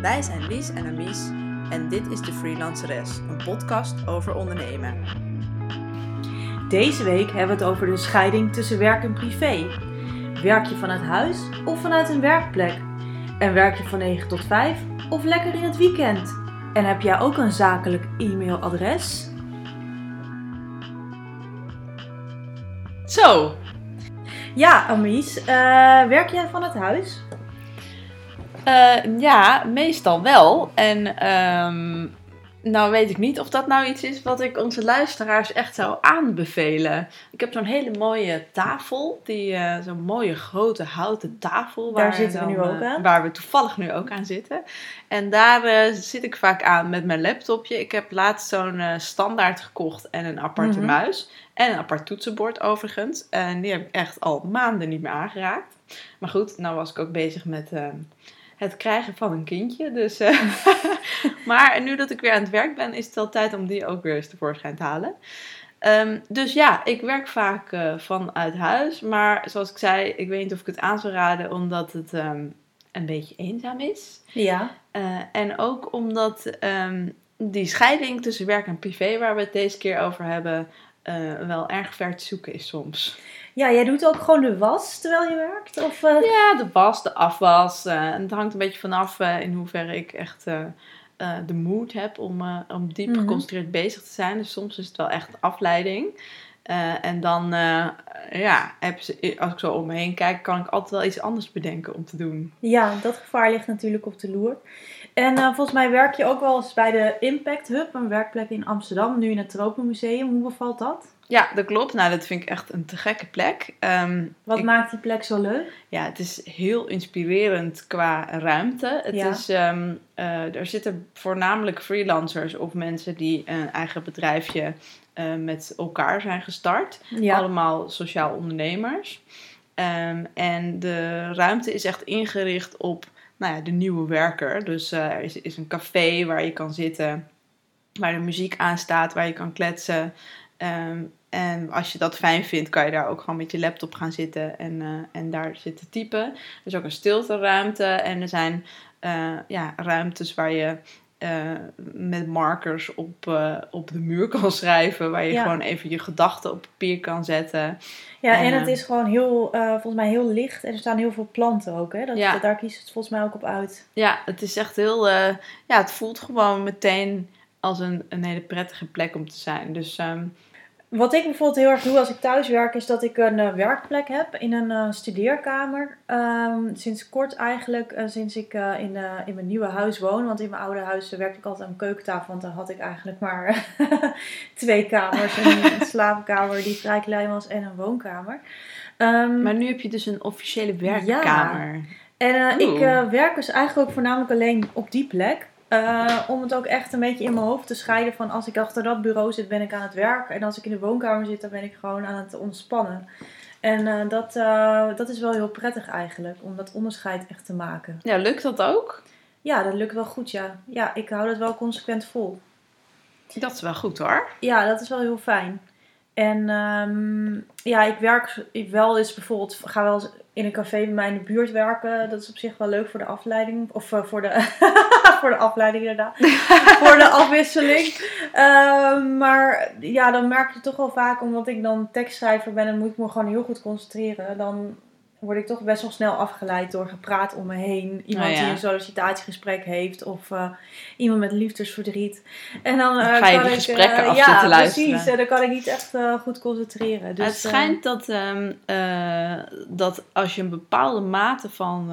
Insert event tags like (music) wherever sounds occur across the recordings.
Wij zijn Lies en Amies en dit is de Freelanceres, een podcast over ondernemen. Deze week hebben we het over de scheiding tussen werk en privé. Werk je vanuit huis of vanuit een werkplek? En werk je van 9 tot 5 of lekker in het weekend? En heb jij ook een zakelijk e-mailadres? Zo, Ja, Amies, eh, werk jij vanuit huis? Eh, ja, meestal wel. En ehm, nou weet ik niet of dat nou iets is wat ik onze luisteraars echt zou aanbevelen. Ik heb zo'n hele mooie tafel, die eh, zo'n mooie grote houten tafel. Daar zitten we dan, nu ook eh, aan. Waar we toevallig nu ook aan zitten. En daar zit ik vaak aan met mijn laptopje. Ik heb laatst zo'n standaard gekocht en een aparte Mhm. muis. En een apart toetsenbord overigens. En die heb ik echt al maanden niet meer aangeraakt. Maar goed, nou was ik ook bezig met eh, het krijgen van een kindje. Dus, eh, (laughs) maar nu dat ik weer aan het werk ben, is het wel tijd om die ook weer eens tevoorschijn te halen. Ehm, dus ja, ik werk vaak eh, vanuit huis. Maar zoals ik zei, ik weet niet of ik het aan zou raden, omdat het ehm, een beetje eenzaam is. Ja. Eh, en ook omdat ehm, die scheiding tussen werk en privé, waar we het deze keer over hebben, eh, wel erg ver te zoeken is soms. Ja, jij doet ook gewoon de was terwijl je werkt? Of, eh, Ja, de was, de afwas. eh, en het hangt een beetje vanaf in hoeverre ik echt de mood heb om, om diep Mhm. geconcentreerd bezig te zijn. Dus soms is het wel echt afleiding. Eh, en dan, eh, ja, als ik zo om me heen kijk, kan ik altijd wel iets anders bedenken om te doen. Ja, dat gevaar ligt natuurlijk op de loer. En eh, volgens mij werk je ook wel eens bij de Impact Hub, een werkplek in Amsterdam, nu in het Tropenmuseum. Hoe bevalt dat? Ja, dat klopt. Nou, dat vind ik echt een te gekke plek. Ehm, Wat ik- maakt die plek zo leuk? Ja, het is heel inspirerend qua ruimte. Het Ja. is, ehm, eh, er zitten voornamelijk freelancers of mensen die een eigen bedrijfje eh, met elkaar zijn gestart. Ja. Allemaal sociaal ondernemers. Ehm, en de ruimte is echt ingericht op nou ja, de nieuwe werker. Dus eh, er is, is een café waar je kan zitten, waar de muziek aanstaat, waar je kan kletsen. Ehm, en als je dat fijn vindt, kan je daar ook gewoon met je laptop gaan zitten en, eh, en daar zitten typen. Er is ook een stilteruimte en er zijn ja, ruimtes waar je eh, met markers op, eh, op de muur kan (laughs) schrijven. Waar je Ja. gewoon even je gedachten op papier kan zetten. Ja, en En, het eh, is gewoon heel, volgens mij heel licht. En er staan heel veel planten ook, hè? Dat, Ja. Daar kiest het volgens mij ook op uit. Ja, het is echt heel. ja, het voelt gewoon meteen als een, een hele prettige plek om te zijn. Dus ehm, Wat ik bijvoorbeeld heel erg doe als ik thuis werk, is dat ik een eh, werkplek heb in een eh, studeerkamer. Ehm, sinds kort eigenlijk, eh, sinds ik in, in mijn nieuwe huis woon. Want in mijn oude huis werkte ik altijd aan mijn keukentafel, want daar had ik eigenlijk maar (laughs) twee kamers. (laughs) Een slaapkamer die vrij klein was en een woonkamer. Ehm, maar nu heb je dus een officiële werkkamer. en eh, Oeh. ik werk dus eigenlijk ook voornamelijk alleen op die plek. Eh, om het ook echt een beetje in mijn hoofd te scheiden van als ik achter dat bureau zit, ben ik aan het werk. En als ik in de woonkamer zit, dan ben ik gewoon aan het ontspannen. En eh, dat, eh, dat is wel heel prettig eigenlijk, om dat onderscheid echt te maken. Ja, lukt dat ook? Ja, dat lukt wel goed, ja. Ja, ik hou dat wel consequent vol. Dat is wel goed hoor. Ja, dat is wel heel fijn. En ehm, ja, ik werk ik wel eens bijvoorbeeld, ga wel eens in een café bij mij in de buurt werken. Dat is op zich wel leuk voor de afleiding. Of eh, voor, de, (laughs) voor de afleiding inderdaad. (laughs) voor de afwisseling. Ehm, maar ja, dan merk je toch wel vaak, omdat ik dan tekstschrijver ben en moet ik me gewoon heel goed concentreren. Dan word ik toch best wel snel afgeleid door gepraat om me heen. Iemand Oh ja. die een sollicitatiegesprek heeft of eh, iemand met liefdesverdriet. En dan eh, ga je kan die ik, gesprekken eh, af ja, luisteren. precies. Dan kan ik niet echt goed concentreren. Dus, het schijnt dat, ehm, eh, dat als je een bepaalde mate van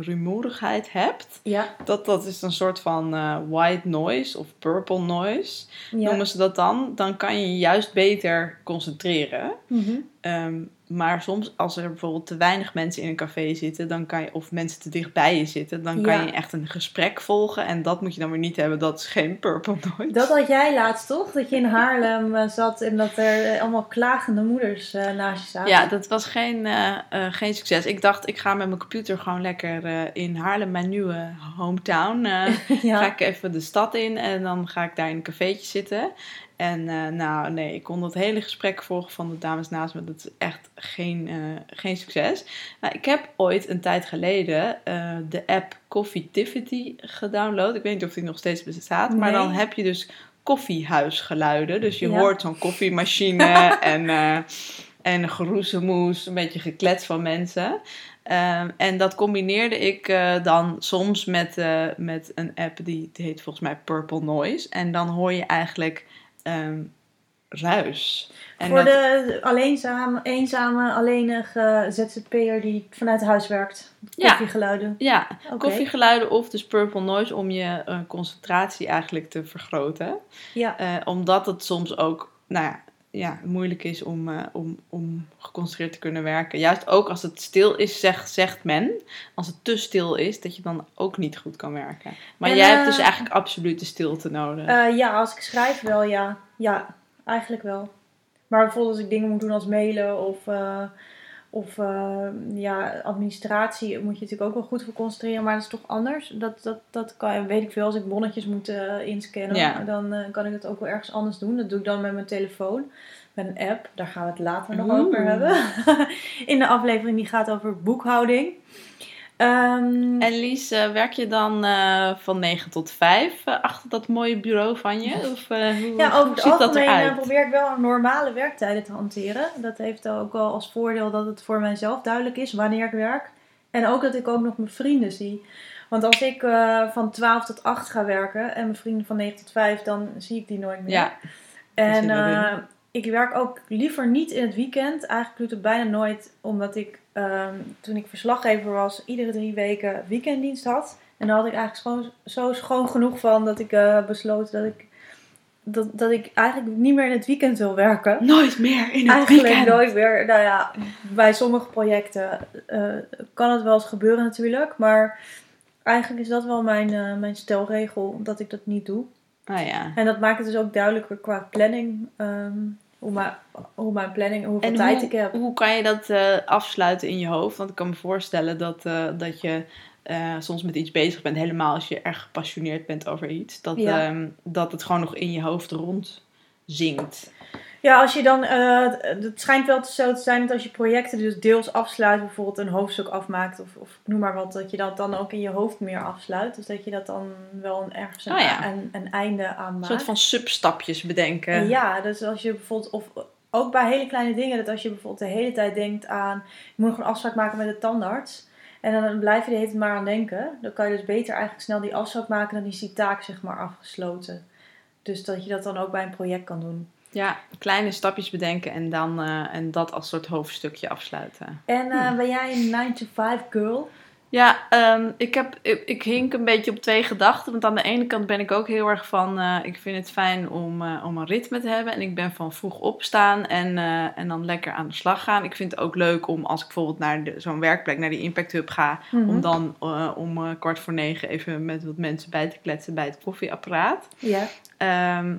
rumoerigheid hebt, ja, dat dat is een soort van white noise of purple noise, ja. noemen ze dat dan. Dan kan je je juist beter concentreren. Mhm. Ehm, maar soms als er bijvoorbeeld te weinig mensen in een café zitten, dan kan je, of mensen te dicht bij je zitten, dan kan Ja. je echt een gesprek volgen. En dat moet je dan weer niet hebben. Dat is geen purple noise. Dat had jij laatst toch? Dat je in Haarlem eh, zat en dat er eh, allemaal klagende moeders eh, naast je zaten. Ja, dat was geen, geen succes. Ik dacht, ik ga met mijn computer gewoon lekker in Haarlem, mijn nieuwe hometown. (laughs) ja. Ga ik even de stad in en dan ga ik daar in een cafeetje zitten. En eh, nou, nee, ik kon dat hele gesprek volgen van de dames naast me. Dat is echt geen, eh, geen succes. Nou, ik heb ooit een tijd geleden eh, de app Coffeetivity gedownload. Ik weet niet of die nog steeds bestaat. Maar dan heb je dus koffiehuisgeluiden. Dus je Ja. hoort zo'n koffiemachine (laughs) en, en geroezemoes, een beetje geklets van mensen. Ehm, en dat combineerde ik dan soms met, met een app die, die heet volgens mij Purple Noise. En dan hoor je eigenlijk ehm, ruis. En Voor dat- de alleenzame, eenzame, alleenige ZZP'er die vanuit huis werkt. Ja. Koffiegeluiden. Ja, Oké. koffiegeluiden of dus Purple Noise om je eh, concentratie eigenlijk te vergroten. Ja. Eh, omdat het soms ook nou ja, ja, moeilijk is om, eh, om, om geconcentreerd te kunnen werken. Juist ook als het stil is, zegt, zegt men. Als het te stil is, dat je dan ook niet goed kan werken. Maar En, jij eh, hebt dus eigenlijk absoluut de stilte nodig. Eh, ja, als ik schrijf wel, ja. Ja, eigenlijk wel. Maar bijvoorbeeld als ik dingen moet doen als mailen of, eh, of eh, ja, administratie, moet je natuurlijk ook wel goed voor concentreren. Maar dat is toch anders. Dat, dat, dat kan, weet ik veel, als ik bonnetjes moet eh, inscannen, Ja. dan eh, kan ik het ook wel ergens anders doen. Dat doe ik dan met mijn telefoon. Met een app, daar gaan we het later nog Oeh. over hebben. (laughs) In de aflevering die gaat over boekhouding. Ehm, En Lies, eh, werk je dan eh, van 9 tot 5 eh, achter dat mooie bureau van je? Of eh, hoe, Ja, over het algemeen probeer ik wel normale werktijden te hanteren. Dat heeft ook wel als voordeel dat het voor mijzelf duidelijk is wanneer ik werk. En ook dat ik ook nog mijn vrienden zie. Want als ik van 12 tot 8 ga werken en mijn vrienden van 9 tot 5, dan zie ik die nooit meer. Ja, en ik werk ook liever niet in het weekend. Eigenlijk doe ik het bijna nooit, omdat ik ehm, toen ik verslaggever was, iedere drie weken weekenddienst had. En daar had ik eigenlijk schoon, zo schoon genoeg van dat ik eh, besloot dat ik, dat, dat ik eigenlijk niet meer in het weekend wil werken. nooit meer in het Eigenlijk weekend. nooit meer. Nou ja, bij sommige projecten eh, kan het wel eens gebeuren natuurlijk. Maar eigenlijk is dat wel mijn, eh, mijn stelregel, dat ik dat niet doe. Ah ja. En dat maakt het dus ook duidelijker qua planning. ehm, hoe, mijn, hoe mijn planning, hoeveel En tijd hoe, ik heb. hoe kan je dat eh, afsluiten in je hoofd? Want ik kan me voorstellen dat, eh, dat je eh, soms met iets bezig bent, helemaal als je erg gepassioneerd bent over iets, dat, Ja. ehm, dat het gewoon nog in je hoofd rondzinkt. Ja, als je dan, eh, het schijnt wel zo te zijn dat als je projecten dus deels afsluit, bijvoorbeeld een hoofdstuk afmaakt of, of noem maar wat, dat je dat dan ook in je hoofd meer afsluit. Dus dat je dat dan wel een, ergens een, Ah, ja. een, een einde aan Een maakt. soort van substapjes bedenken. En ja, dus als je bijvoorbeeld, of ook bij hele kleine dingen, dat als je bijvoorbeeld de hele tijd denkt aan, je moet nog een afspraak maken met de tandarts. En dan blijf je de hele maar aan denken. Dan kan je dus beter eigenlijk snel die afspraak maken, dan is die taak zeg maar afgesloten. Dus dat je dat dan ook bij een project kan doen. Ja, kleine stapjes bedenken en dan eh, en dat als soort hoofdstukje afsluiten. En eh, Hmm. ben jij een 9 to 5 girl? Ja, ehm, ik, heb, ik, ik hink een beetje op twee gedachten. Want aan de ene kant ben ik ook heel erg van... eh, ik vind het fijn om, om een ritme te hebben. En ik ben van vroeg opstaan en, en dan lekker aan de slag gaan. Ik vind het ook leuk om als ik bijvoorbeeld naar zo'n werkplek, naar die Impact Hub ga... Mhm. om dan om kwart voor negen even met wat mensen bij te kletsen bij het koffieapparaat. Ja. Ehm,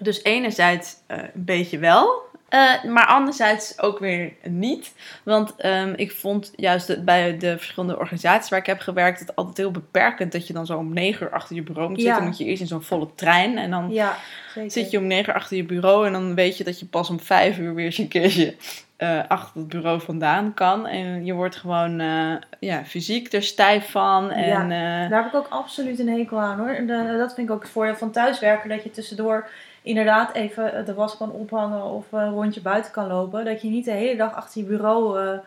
dus enerzijds eh, een beetje wel, eh, maar anderzijds ook weer niet. Want ehm, ik vond juist bij de verschillende organisaties waar ik heb gewerkt... het altijd heel beperkend dat je dan zo om negen uur achter je bureau moet Ja. zitten. Dan moet je eerst in zo'n volle trein en dan Ja, zit je om negen uur achter je bureau... en dan weet je dat je pas om vijf uur weer eens een keertje eh, achter het bureau vandaan kan. En je wordt gewoon ja, fysiek er stijf van en... eh, Daar heb ik ook absoluut een hekel aan hoor. De- dat vind ik ook het voordeel van thuiswerken. Dat je tussendoor inderdaad even de was kan ophangen of een rondje buiten kan lopen. Dat je niet de hele dag achter je bureau eh,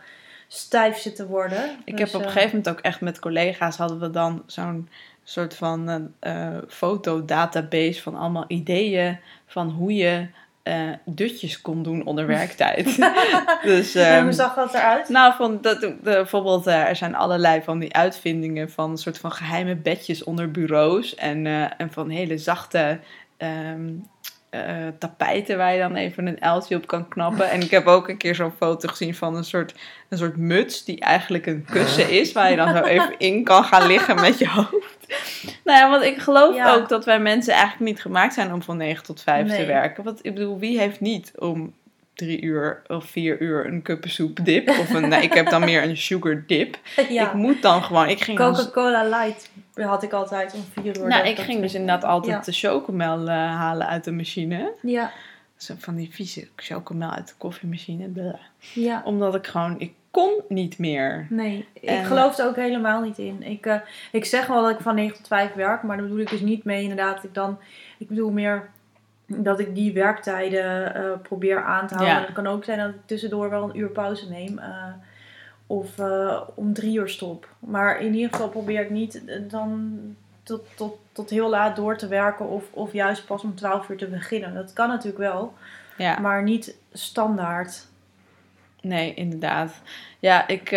stijf zit te worden. Ik Dus, heb op een eh, gegeven moment ook echt met collega's hadden we dan zo'n soort van eh, eh, fotodatabase van allemaal ideeën van hoe je eh, dutjes kon doen onder werktijd. (laughs) (laughs) dus, (laughs) en ehm, hoe zag dat eruit? nou, van dat, de, bijvoorbeeld, eh, er zijn allerlei van die uitvindingen van een soort van geheime bedjes onder bureaus en, eh, en van hele zachte ehm, eh, tapijten waar je dan even een uiltje op kan knappen. En ik heb ook een keer zo'n foto gezien van een soort, een soort muts die eigenlijk een kussen is waar je dan zo (laughs) even in kan gaan liggen met je hoofd. Nou ja, want ik geloof Ja. ook dat wij mensen eigenlijk niet gemaakt zijn om van 9 tot 5 te werken. Want ik bedoel, wie heeft niet om drie uur of vier uur een kuppensoep dip. Of een, nee, ik heb dan meer een sugar dip. (laughs) ja. Ik moet dan gewoon, ik ging Coca-Cola Light had ik altijd om vier uur. nou, ik ging dus inderdaad altijd Ja. de chocomel eh, halen uit de machine. Ja, Zo van die vieze chocomel uit de koffiemachine. Blah. ja. Omdat ik gewoon, ik kon niet meer. Nee, ik En- geloof er ook helemaal niet in. Ik, eh, ik zeg wel dat ik van 9 tot 5 werk, maar daar bedoel ik dus niet mee inderdaad. Ik, dan, ik bedoel meer dat ik die werktijden eh, probeer aan te houden. Ja. Het kan ook zijn dat ik tussendoor wel een uur pauze neem. eh, of eh, om drie uur stop. Maar in ieder geval probeer ik niet dan tot, tot, tot heel laat door te werken. Of, of juist pas om 12 uur te beginnen. Dat kan natuurlijk wel, Ja. maar niet standaard. Nee, inderdaad. Ja, ik,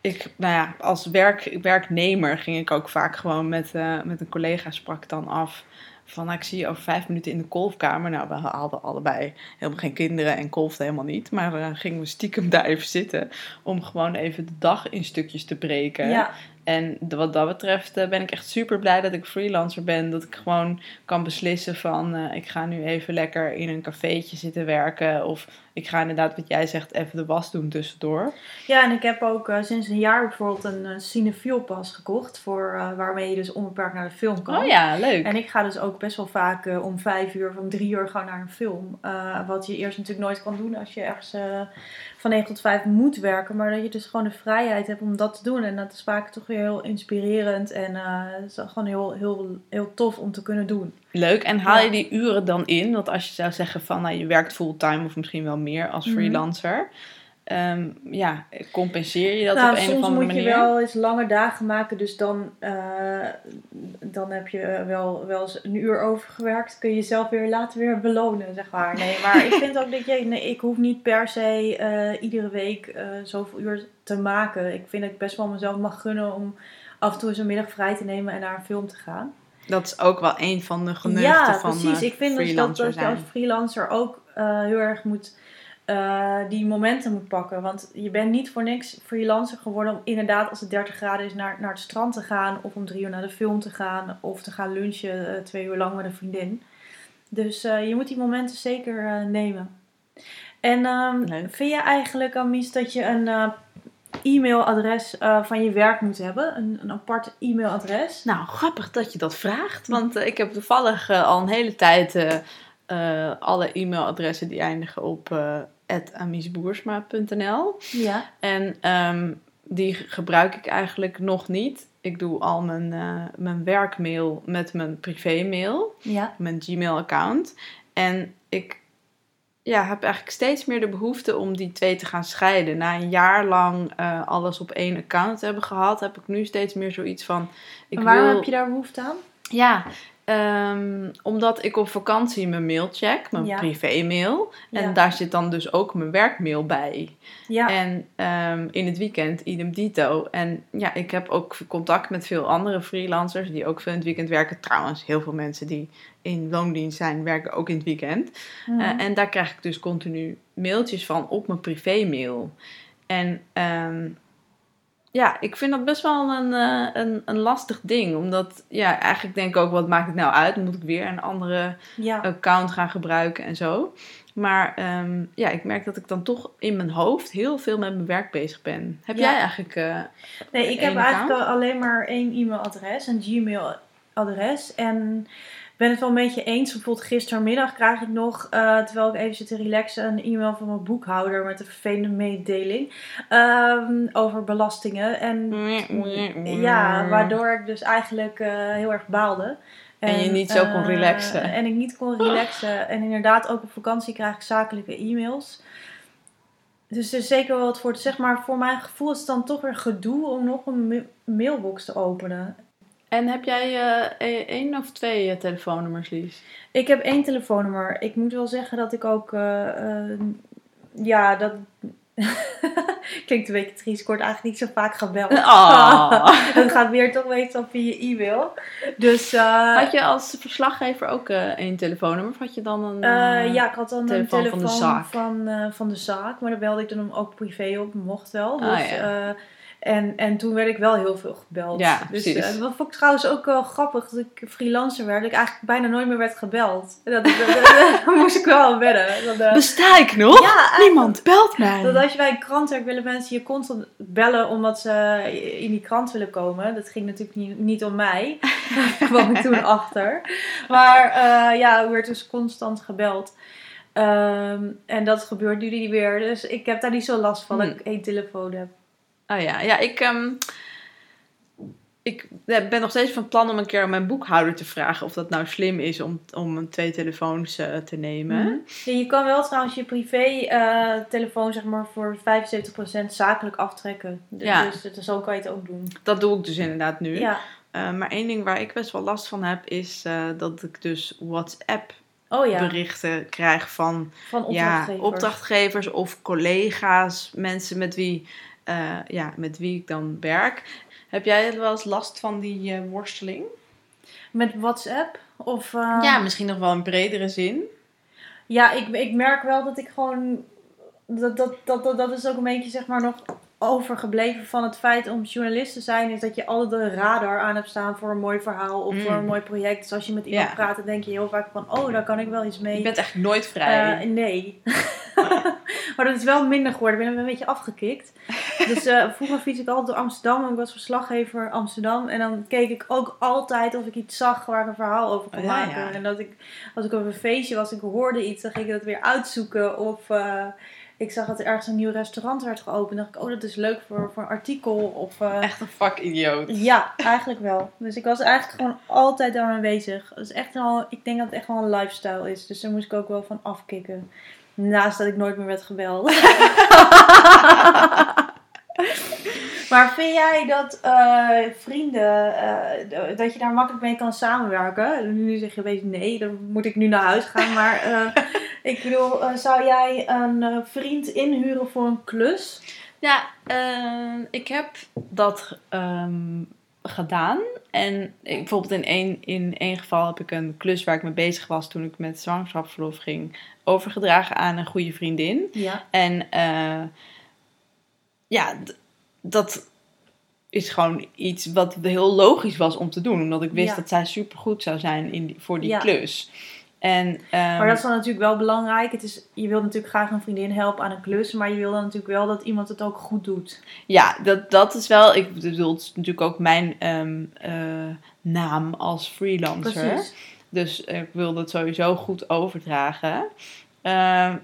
ik nou ja, als werk, werknemer ging ik ook vaak gewoon met, met een collega sprak dan af. Van, nou, ik zie je over vijf minuten in de kolfkamer. Nou, we hadden allebei helemaal geen kinderen en kolfden helemaal niet. Maar eh, gingen we stiekem (laughs) daar even zitten om gewoon even de dag in stukjes te breken. Ja, En wat dat betreft eh, ben ik echt super blij dat ik freelancer ben. Dat ik gewoon kan beslissen van eh, ik ga nu even lekker in een cafeetje zitten werken. Of ik ga inderdaad wat jij zegt even de was doen tussendoor. Ja, en ik heb ook eh, sinds een jaar bijvoorbeeld een uh, Cinefiel pas gekocht. Voor, waarmee je dus onbeperkt naar de film kan. Oh ja, leuk. En ik ga dus ook best wel vaak om vijf uur of om drie uur gewoon naar een film. Wat je eerst natuurlijk nooit kan doen als je ergens van 9 tot 5 moet werken. Maar dat je dus gewoon de vrijheid hebt om dat te doen. En dat is vaak toch weer heel inspirerend. En eh, is gewoon heel, heel, heel tof om te kunnen doen. Leuk. En haal Ja. je die uren dan in? Want als je zou zeggen van nou, je werkt fulltime of misschien wel meer als Mhm. freelancer. Ehm, ja, compenseer je dat nou, op een soms of andere moet manier? je wel eens lange dagen maken. Dus dan, eh, dan heb je wel, wel eens een uur overgewerkt. Kun je jezelf weer later weer belonen, zeg maar. Nee, maar ik vind ook dat je... Nee, ik hoef niet per se eh, iedere week eh, zoveel uur te maken. Ik vind dat ik best wel mezelf mag gunnen om af en toe eens een middag vrij te nemen en naar een film te gaan. Dat is ook wel een van de geneugten Ja, van precies. eh, ik vind dus dat, dat je als freelancer ook eh, heel erg moet eh, die momenten moet pakken. Want je bent niet voor niks freelancer geworden om inderdaad als het 30 graden is naar, naar het strand te gaan. Of om drie uur naar de film te gaan. Of te gaan lunchen eh, twee uur lang met een vriendin. Dus eh, je moet die momenten zeker nemen. En ehm, vind je eigenlijk, Amies, dat je een e-mailadres van je werk moet hebben? Een, een apart e-mailadres? Nou, grappig dat je dat vraagt. Want ik heb toevallig al een hele tijd alle e-mailadressen die eindigen op amiesboersma.nl. Ja. En ehm, die gebruik ik eigenlijk nog niet. Ik doe al mijn, eh, mijn werkmail met mijn privémail, Ja. mijn Gmail-account. En ik ja, heb eigenlijk steeds meer de behoefte om die twee te gaan scheiden. Na een jaar lang eh, alles op één account hebben gehad, heb ik nu steeds meer zoiets van... Ik waarom wil... heb je daar behoefte aan? Ja, ehm, omdat ik op vakantie mijn mail check, mijn Ja. privémail. En Ja. daar zit dan dus ook mijn werkmail bij. Ja. En ehm, in het weekend idem dito. En ja, ik heb ook contact met veel andere freelancers die ook veel in het weekend werken. Trouwens, heel veel mensen die in loondienst zijn, werken ook in het weekend. Mhm. Eh, en daar krijg ik dus continu mailtjes van op mijn privémail. En ehm, ja, ik vind dat best wel een, eh, een, een lastig ding. Omdat, ja, eigenlijk denk ik ook, wat maakt het nou uit? Moet ik weer een andere ja. account gaan gebruiken en zo? Maar ehm, ja, ik merk dat ik dan toch in mijn hoofd heel veel met mijn werk bezig ben. Heb Ja. jij eigenlijk... eh, Nee, ik heb eigenlijk alleen maar één e-mailadres, een Gmail-adres. En ben het wel een beetje eens. Bijvoorbeeld gistermiddag krijg ik nog, eh, terwijl ik even zit te relaxen, een e-mail van mijn boekhouder met een vervelende mededeling ehm, over belastingen. En ja, waardoor ik dus eigenlijk eh, heel erg baalde. En je niet zo kon eh, relaxen. En ik niet kon relaxen. En inderdaad, ook op vakantie krijg ik zakelijke e-mails. Dus er is zeker wel wat voor te zeggen. Maar voor mijn gevoel is het dan toch weer gedoe om nog een ma- mailbox te openen. En heb jij eh, e- één of twee eh, telefoonnummers, Lies? Ik heb één telefoonnummer. Ik moet wel zeggen dat ik ook... eh, eh, ja, dat... (laughs) Klinkt een beetje triest. Ik word eigenlijk niet zo vaak gebeld. Oh. (laughs) Het gaat weer toch meestal via e-mail. Dus... Had je als verslaggever ook één telefoonnummer? Of had je dan een... Ja, ik had dan telefoon een van telefoon de zaak. van, van de zaak. Maar daar belde ik dan ook privé op, mocht wel. Ah, Dus, ja. En, en toen werd ik wel heel veel gebeld. Ja, dus precies. eh, dat vond ik trouwens ook wel grappig dat ik freelancer werd. Dat ik eigenlijk bijna nooit meer werd gebeld. Dat, dat, moest ik wel aan wedden. Dat, eh, Besta ik nog? ja, Niemand belt mij. Dat als je bij een krant werkt, willen mensen je constant bellen omdat ze in die krant willen komen. Dat ging natuurlijk niet, niet om mij. Daar (laughs) (laughs) kwam ik toen achter. Maar eh, ja, ik werd dus constant gebeld. Ehm, en dat gebeurt nu niet meer. Dus ik heb daar niet zo last van dat Hmm. ik één telefoon heb. Oh ja, ja ik, ehm, ik ben nog steeds van plan om een keer aan mijn boekhouder te vragen of dat nou slim is om, om twee telefoons eh, te nemen. Mhm. Ja, je kan wel trouwens je privé eh, telefoon zeg maar voor 75% zakelijk aftrekken. D- Ja. Dus, dus zo kan je het ook doen. Dat doe ik dus inderdaad nu. Ja. Maar één ding waar ik best wel last van heb, is dat ik dus WhatsApp Oh ja, berichten krijg van van ja, opdrachtgevers of collega's, mensen met wie, eh, ja, met wie ik dan werk. Heb jij wel eens last van die eh, worsteling? Met WhatsApp? Of, eh, ja, misschien nog wel in bredere zin. Ja, ik, ik merk wel dat ik gewoon. Dat, dat, dat, dat, dat is ook een beetje zeg maar nog overgebleven van het feit om journalist te zijn. Is dat je altijd een radar aan hebt staan voor een mooi verhaal of Mm. voor een mooi project. Dus als je met iemand Ja. praat, dan denk je heel vaak van: oh, daar kan ik wel iets mee. Je bent echt nooit vrij. Nee. (laughs) maar dat is wel minder geworden. Ik ben een beetje afgekikt. Dus eh, vroeger fiets ik altijd door Amsterdam. en Ik was verslaggever Amsterdam. En dan keek ik ook altijd of ik iets zag waar ik een verhaal over kon Ja, maken. ja. En dat ik, als ik op een feestje was, ik hoorde iets, dan ging ik dat weer uitzoeken. Of eh, ik zag dat er ergens een nieuw restaurant werd geopend. Dan dacht ik, oh, dat is leuk voor, voor een artikel. Of, eh, Echt een fuck idioot. ja, eigenlijk wel. Dus ik was eigenlijk gewoon altijd daarmee bezig. Dat is echt wel, ik denk dat het echt wel een lifestyle is. Dus daar moest ik ook wel van afkicken. Naast dat ik nooit meer werd gebeld. (laughs) maar vind jij dat eh, vrienden, eh, dat je daar makkelijk mee kan samenwerken? Nu zeg je opeens nee, dan moet ik nu naar huis gaan. Maar eh, (laughs) ik bedoel, zou jij een vriend inhuren voor een klus? Ja, eh, ik heb dat ehm, gedaan. En ik, bijvoorbeeld in één, in één geval heb ik een klus waar ik mee bezig was toen ik met zwangerschapsverlof ging overgedragen aan een goede vriendin. Ja. En ja, dat is gewoon iets wat heel logisch was om te doen. Omdat ik wist Ja. dat zij supergoed zou zijn in die, voor die Ja. klus. En, ehm, Maar dat is dan natuurlijk wel belangrijk. Het is, je wilt natuurlijk graag een vriendin helpen aan een klus. Maar je wil dan natuurlijk wel dat iemand het ook goed doet. Ja, dat, dat is wel. Ik bedoel, het is natuurlijk ook mijn ehm, eh, naam als freelancer. Precies. Dus ik wil dat sowieso goed overdragen. Ehm,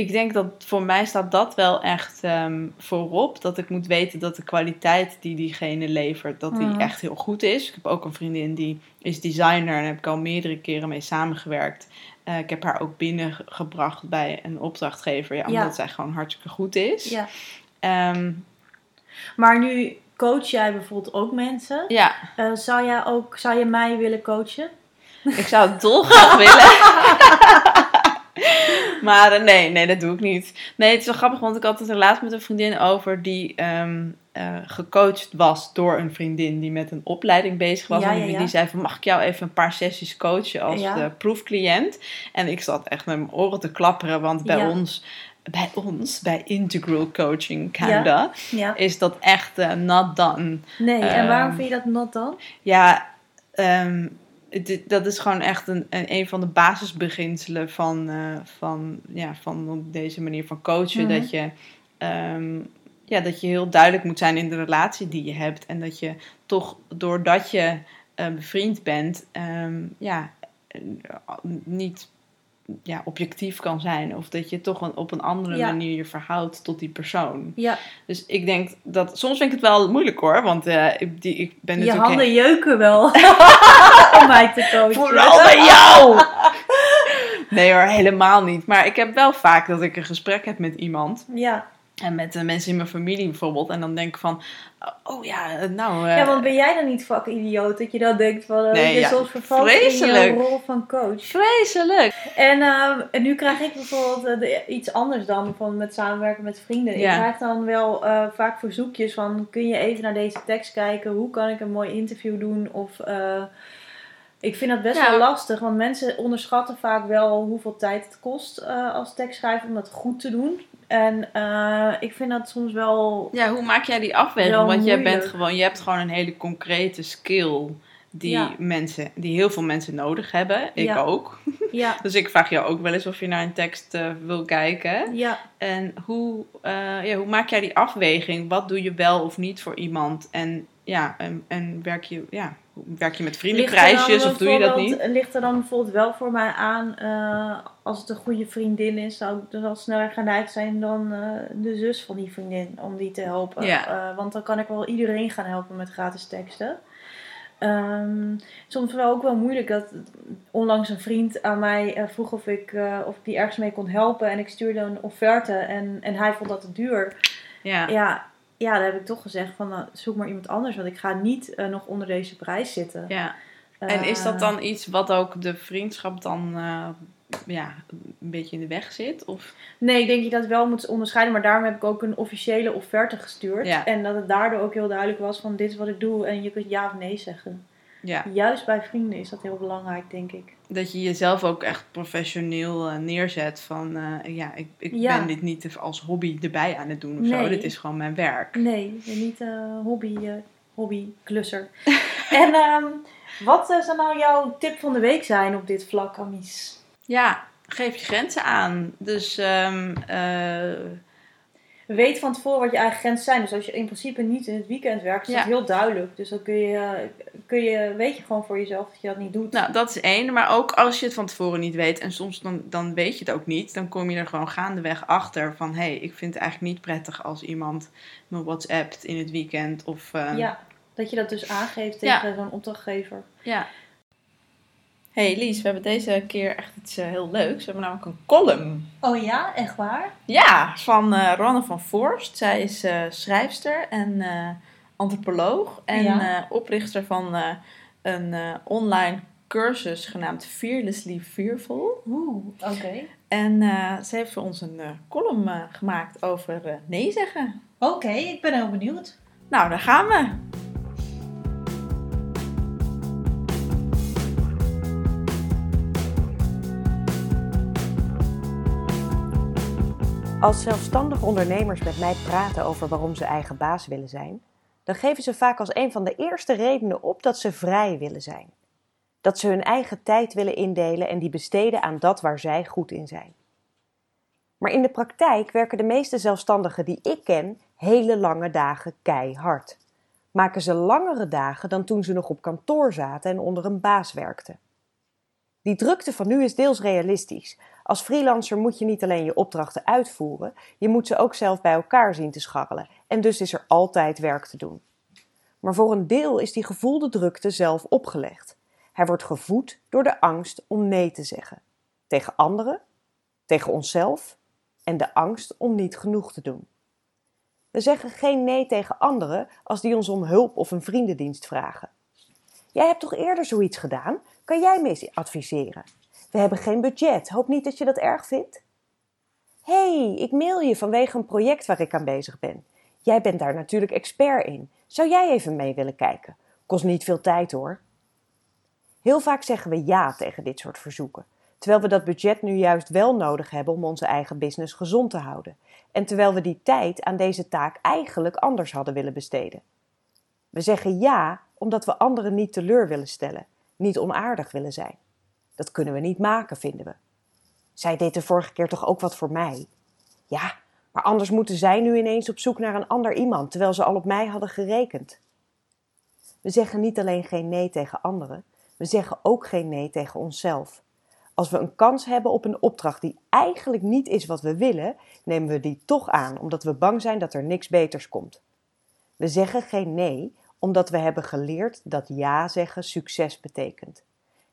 ik denk dat voor mij staat dat wel echt ehm, voorop. Dat ik moet weten dat de kwaliteit die diegene levert, dat die Mhm. echt heel goed is. Ik heb ook een vriendin die is designer en heb ik al meerdere keren mee samengewerkt. Eh, ik heb haar ook binnengebracht bij een opdrachtgever, ja, omdat Ja. zij gewoon hartstikke goed is. Ja. Ehm, Maar nu coach jij bijvoorbeeld ook mensen. ja, Eh, zou, jij ook, zou je mij willen coachen? ik zou het (laughs) dolgraag willen. Maar eh, nee, nee, dat doe ik niet. Nee, het is wel grappig, want ik had het er laatst met een vriendin over die ehm, eh, gecoacht was door een vriendin die met een opleiding bezig was. Ja, en die, ja. zei van, mag ik jou even een paar sessies coachen als eh, proefcliënt? En ik zat echt met mijn oren te klapperen, want bij ons... Bij ons, bij Integral Coaching Canada, Ja. is dat echt not done. Nee, en waarom Ehm, vind je dat not dan? Ja, ehm, dit- dat is gewoon echt een, een, een van de basisbeginselen van, eh, van, ja, van deze manier van coachen. Mhm. Dat, je, ehm, ja, dat je heel duidelijk moet zijn in de relatie die je hebt. En dat je toch, doordat je eh, bevriend bent, ehm, ja, eh, niet ja, objectief kan zijn. Of dat je toch een, op een andere Ja. manier je verhoudt tot die persoon. Ja, Dus ik denk dat... Soms vind ik het wel moeilijk hoor. Want eh, ik, die, ik ben je natuurlijk... handen jeuken wel (laughs) om mij te coachen. Vooral bij jou! Nee hoor, helemaal niet. Maar ik heb wel vaak dat ik een gesprek heb met iemand. Ja. En met de mensen in mijn familie bijvoorbeeld. En dan denk ik van, oh ja, nou... eh, ja, want ben jij dan niet vakidioot? Dat je dan denkt van, uh, Nee, je ja, soms vervalt in je rol van coach. Vreselijk! En, ehm, en nu krijg ik bijvoorbeeld eh, iets anders dan van met samenwerken met vrienden. Ja. Ik krijg dan wel vaak verzoekjes van kun je even naar deze tekst kijken? Hoe kan ik een mooi interview doen? Of ik vind dat best Ja. wel lastig, want mensen onderschatten vaak wel hoeveel tijd het kost als tekstschrijver om dat goed te doen. En eh, ik vind dat soms wel. Ja, hoe maak jij die afweging? Want jij bent gewoon, je hebt gewoon een hele concrete skill die Ja. mensen, die heel veel mensen nodig hebben. Ik Ja. ook. (laughs) Ja, Dus ik vraag jou ook wel eens of je naar een tekst eh, wil kijken. ja, En hoe, eh, ja, hoe maak jij die afweging? Wat doe je wel of niet voor iemand? En ja, en, en werk, je, ja, werk je met vriendenprijsjes dan of doe je dat niet? Ligt er dan bijvoorbeeld wel voor mij aan, eh, als het een goede vriendin is, zou ik dus al sneller geneigd zijn dan eh, de zus van die vriendin om die te helpen. Ja. Eh, want dan kan ik wel iedereen gaan helpen met gratis teksten. Ehm, soms wel ook wel moeilijk dat onlangs een vriend aan mij vroeg of ik, of ik die ergens mee kon helpen en ik stuurde een offerte en, en hij vond dat te duur. Ja. Ja, ja, dan heb ik toch gezegd van nou, zoek maar iemand anders, want ik ga niet eh, nog onder deze prijs zitten. ja. En is dat Eh, dan iets wat ook de vriendschap dan eh, ja, een beetje in de weg zit? Of? Nee, ik denk je dat wel moet onderscheiden. Maar daarom heb ik ook een officiële offerte gestuurd. Ja. En dat het daardoor ook heel duidelijk was van dit is wat ik doe. En je kunt ja of nee zeggen. Ja, Juist bij vrienden is dat heel belangrijk, denk ik. dat je jezelf ook echt professioneel eh, neerzet van eh, ja, ik, ik Ja. ben dit niet als hobby erbij aan het doen of zo. Nee. Dit is gewoon mijn werk. Nee, niet eh hobby, eh hobbyklusser. (laughs) en ehm, wat zou nou jouw tip van de week zijn op dit vlak, Amies? Ja, geef je grenzen aan. Dus ehm, eh, Weet van tevoren wat je eigen grenzen zijn. Dus als je in principe niet in het weekend werkt, is Ja. dat heel duidelijk. Dus dan kun je, eh, kun je, weet je gewoon voor jezelf dat je dat niet doet. nou, dat is één. Maar ook als je het van tevoren niet weet en soms dan, dan weet je het ook niet, dan kom je er gewoon gaandeweg achter van hé, hey, ik vind het eigenlijk niet prettig als iemand me WhatsAppt in het weekend of ehm, Ja, dat je dat dus aangeeft Ja. tegen zo'n opdrachtgever. Ja. Hey Lies, we hebben deze keer echt iets eh, heel leuks. We hebben namelijk een column. Oh ja, echt waar? Ja, van eh Ronne van Voorst. Zij is eh, schrijfster en antropoloog. En Ja. oprichter van een online cursus genaamd Fearlessly Fearful. Oeh, oké. En ze heeft voor ons een column gemaakt over nee zeggen. Oké, ik ben heel benieuwd. Nou, daar gaan we. Als zelfstandige ondernemers met mij praten over waarom ze eigen baas willen zijn, dan geven ze vaak als een van de eerste redenen op dat ze vrij willen zijn. Dat ze hun eigen tijd willen indelen en die besteden aan dat waar zij goed in zijn. Maar in de praktijk werken de meeste zelfstandigen die ik ken hele lange dagen keihard. Maken ze langere dagen dan toen ze nog op kantoor zaten en onder een baas werkten. Die drukte van nu is deels realistisch. Als freelancer moet je niet alleen je opdrachten uitvoeren, je moet ze ook zelf bij elkaar zien te scharrelen. En dus is er altijd werk te doen. Maar voor een deel is die gevoelde drukte zelf opgelegd. Hij wordt gevoed door de angst om nee te zeggen. Tegen anderen, tegen onszelf en de angst om niet genoeg te doen. We zeggen geen nee tegen anderen als die ons om hulp of een vriendendienst vragen. Jij hebt toch eerder zoiets gedaan? Kan jij me adviseren? We hebben geen budget. Hoop niet dat je dat erg vindt. hey, ik mail je vanwege een project waar ik aan bezig ben. Jij bent daar natuurlijk expert in. Zou jij even mee willen kijken? Kost niet veel tijd hoor. Heel vaak zeggen we ja tegen dit soort verzoeken, terwijl we dat budget nu juist wel nodig hebben om onze eigen business gezond te houden. En terwijl we die tijd aan deze taak eigenlijk anders hadden willen besteden. We zeggen ja omdat we anderen niet teleur willen stellen, niet onaardig willen zijn. Dat kunnen we niet maken, vinden we. Zij deed de vorige keer toch ook wat voor mij? Ja, maar anders moeten zij nu ineens op zoek naar een ander iemand, terwijl ze al op mij hadden gerekend. We zeggen niet alleen geen nee tegen anderen, we zeggen ook geen nee tegen onszelf. Als we een kans hebben op een opdracht die eigenlijk niet is wat we willen, nemen we die toch aan, omdat we bang zijn dat er niks beters komt. We zeggen geen nee, omdat we hebben geleerd dat ja zeggen succes betekent.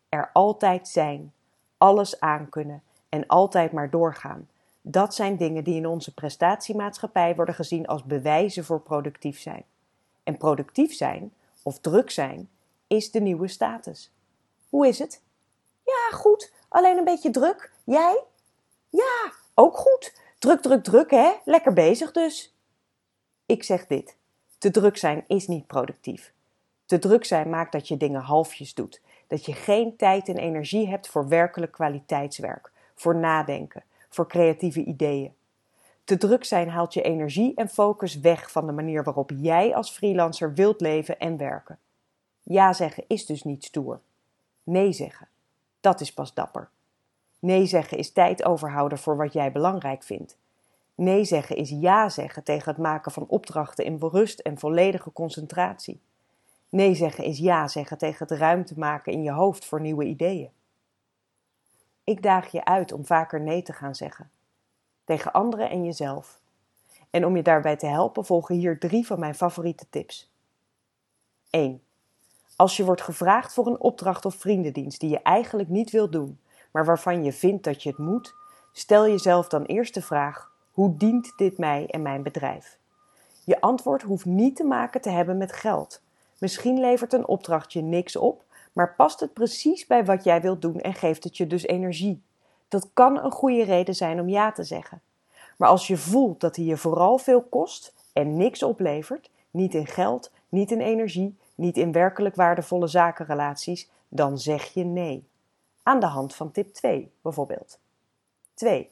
Er altijd zijn, alles aankunnen en altijd maar doorgaan. Dat zijn dingen die in onze prestatiemaatschappij worden gezien als bewijzen voor productief zijn. En productief zijn, of druk zijn, is de nieuwe status. Hoe is het? Ja, goed. Alleen een beetje druk. Jij? Ja, ook goed. Druk, druk, druk, hè? Lekker bezig dus. Ik zeg dit. Te druk zijn is niet productief. Te druk zijn maakt dat je dingen halfjes doet. Dat je geen tijd en energie hebt voor werkelijk kwaliteitswerk, voor nadenken, voor creatieve ideeën. Te druk zijn haalt je energie en focus weg van de manier waarop jij als freelancer wilt leven en werken. Ja zeggen is dus niet stoer. Nee zeggen, dat is pas dapper. Nee zeggen is tijd overhouden voor wat jij belangrijk vindt. Nee zeggen is ja zeggen tegen het maken van opdrachten in rust en volledige concentratie. Nee zeggen is ja zeggen tegen het ruimte maken in je hoofd voor nieuwe ideeën. Ik daag je uit om vaker nee te gaan zeggen. Tegen anderen en jezelf. En om je daarbij te helpen volgen hier drie van mijn favoriete tips. 1. Als je wordt gevraagd voor een opdracht of vriendendienst die je eigenlijk niet wilt doen, maar waarvan je vindt dat je het moet, stel jezelf dan eerst de vraag: hoe dient dit mij en mijn bedrijf? Je antwoord hoeft niet te maken te hebben met geld. Misschien levert een opdracht je niks op, maar past het precies bij wat jij wilt doen en geeft het je dus energie. Dat kan een goede reden zijn om ja te zeggen. Maar als je voelt dat hij je vooral veel kost en niks oplevert, niet in geld, niet in energie, niet in werkelijk waardevolle zakenrelaties, dan zeg je nee. Aan de hand van tip 2 bijvoorbeeld. 2.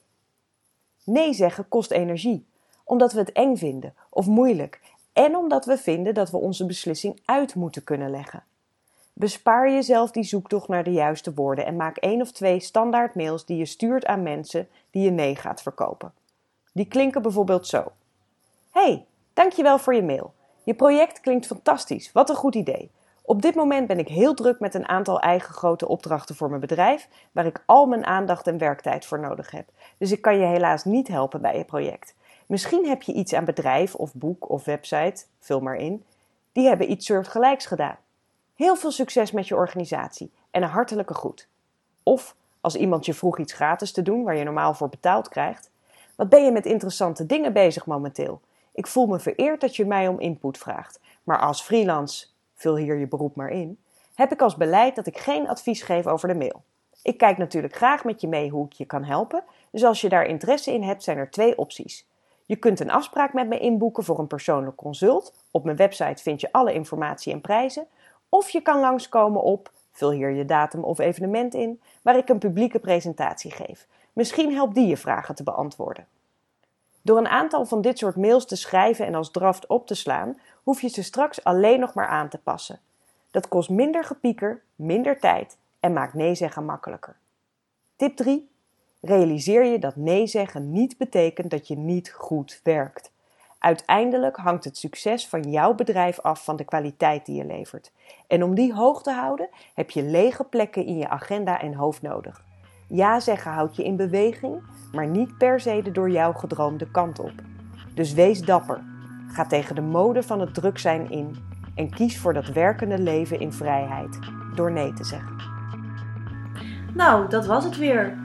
Nee zeggen kost energie, omdat we het eng vinden of moeilijk en omdat we vinden dat we onze beslissing uit moeten kunnen leggen. Bespaar jezelf die zoektocht naar de juiste woorden en maak één of twee standaard mails die je stuurt aan mensen die je nee gaat verkopen. Die klinken bijvoorbeeld zo: Hey, dankjewel voor je mail. Je project klinkt fantastisch. Wat een goed idee. Op dit moment ben ik heel druk met een aantal eigen grote opdrachten voor mijn bedrijf, waar ik al mijn aandacht en werktijd voor nodig heb. Dus ik kan je helaas niet helpen bij je project. Misschien heb je iets aan bedrijf of boek of website, vul maar in. Die hebben iets soortgelijks gedaan. Heel veel succes met je organisatie en een hartelijke groet. Of als iemand je vroeg iets gratis te doen waar je normaal voor betaald krijgt. Wat ben je met interessante dingen bezig momenteel? Ik voel me vereerd dat je mij om input vraagt. Maar als freelance, vul hier je beroep maar in, heb ik als beleid dat ik geen advies geef over de mail. Ik kijk natuurlijk graag met je mee hoe ik je kan helpen, dus als je daar interesse in hebt, zijn er twee opties. Je kunt een afspraak met me inboeken voor een persoonlijk consult. Op mijn website vind je alle informatie en prijzen. Of je kan langskomen op, vul hier je datum of evenement in, waar ik een publieke presentatie geef. Misschien helpt die je vragen te beantwoorden. Door een aantal van dit soort mails te schrijven en als draft op te slaan, hoef je ze straks alleen nog maar aan te passen. Dat kost minder gepieker, minder tijd en maakt nee zeggen makkelijker. Tip 3. Realiseer je dat nee zeggen niet betekent dat je niet goed werkt. Uiteindelijk hangt het succes van jouw bedrijf af van de kwaliteit die je levert. En om die hoog te houden, heb je lege plekken in je agenda en hoofd nodig. Ja zeggen houdt je in beweging, maar niet per se de door jou gedroomde kant op. Dus wees dapper. Ga tegen de mode van het druk zijn in en kies voor dat werkende leven in vrijheid door nee te zeggen. Nou, dat was het weer.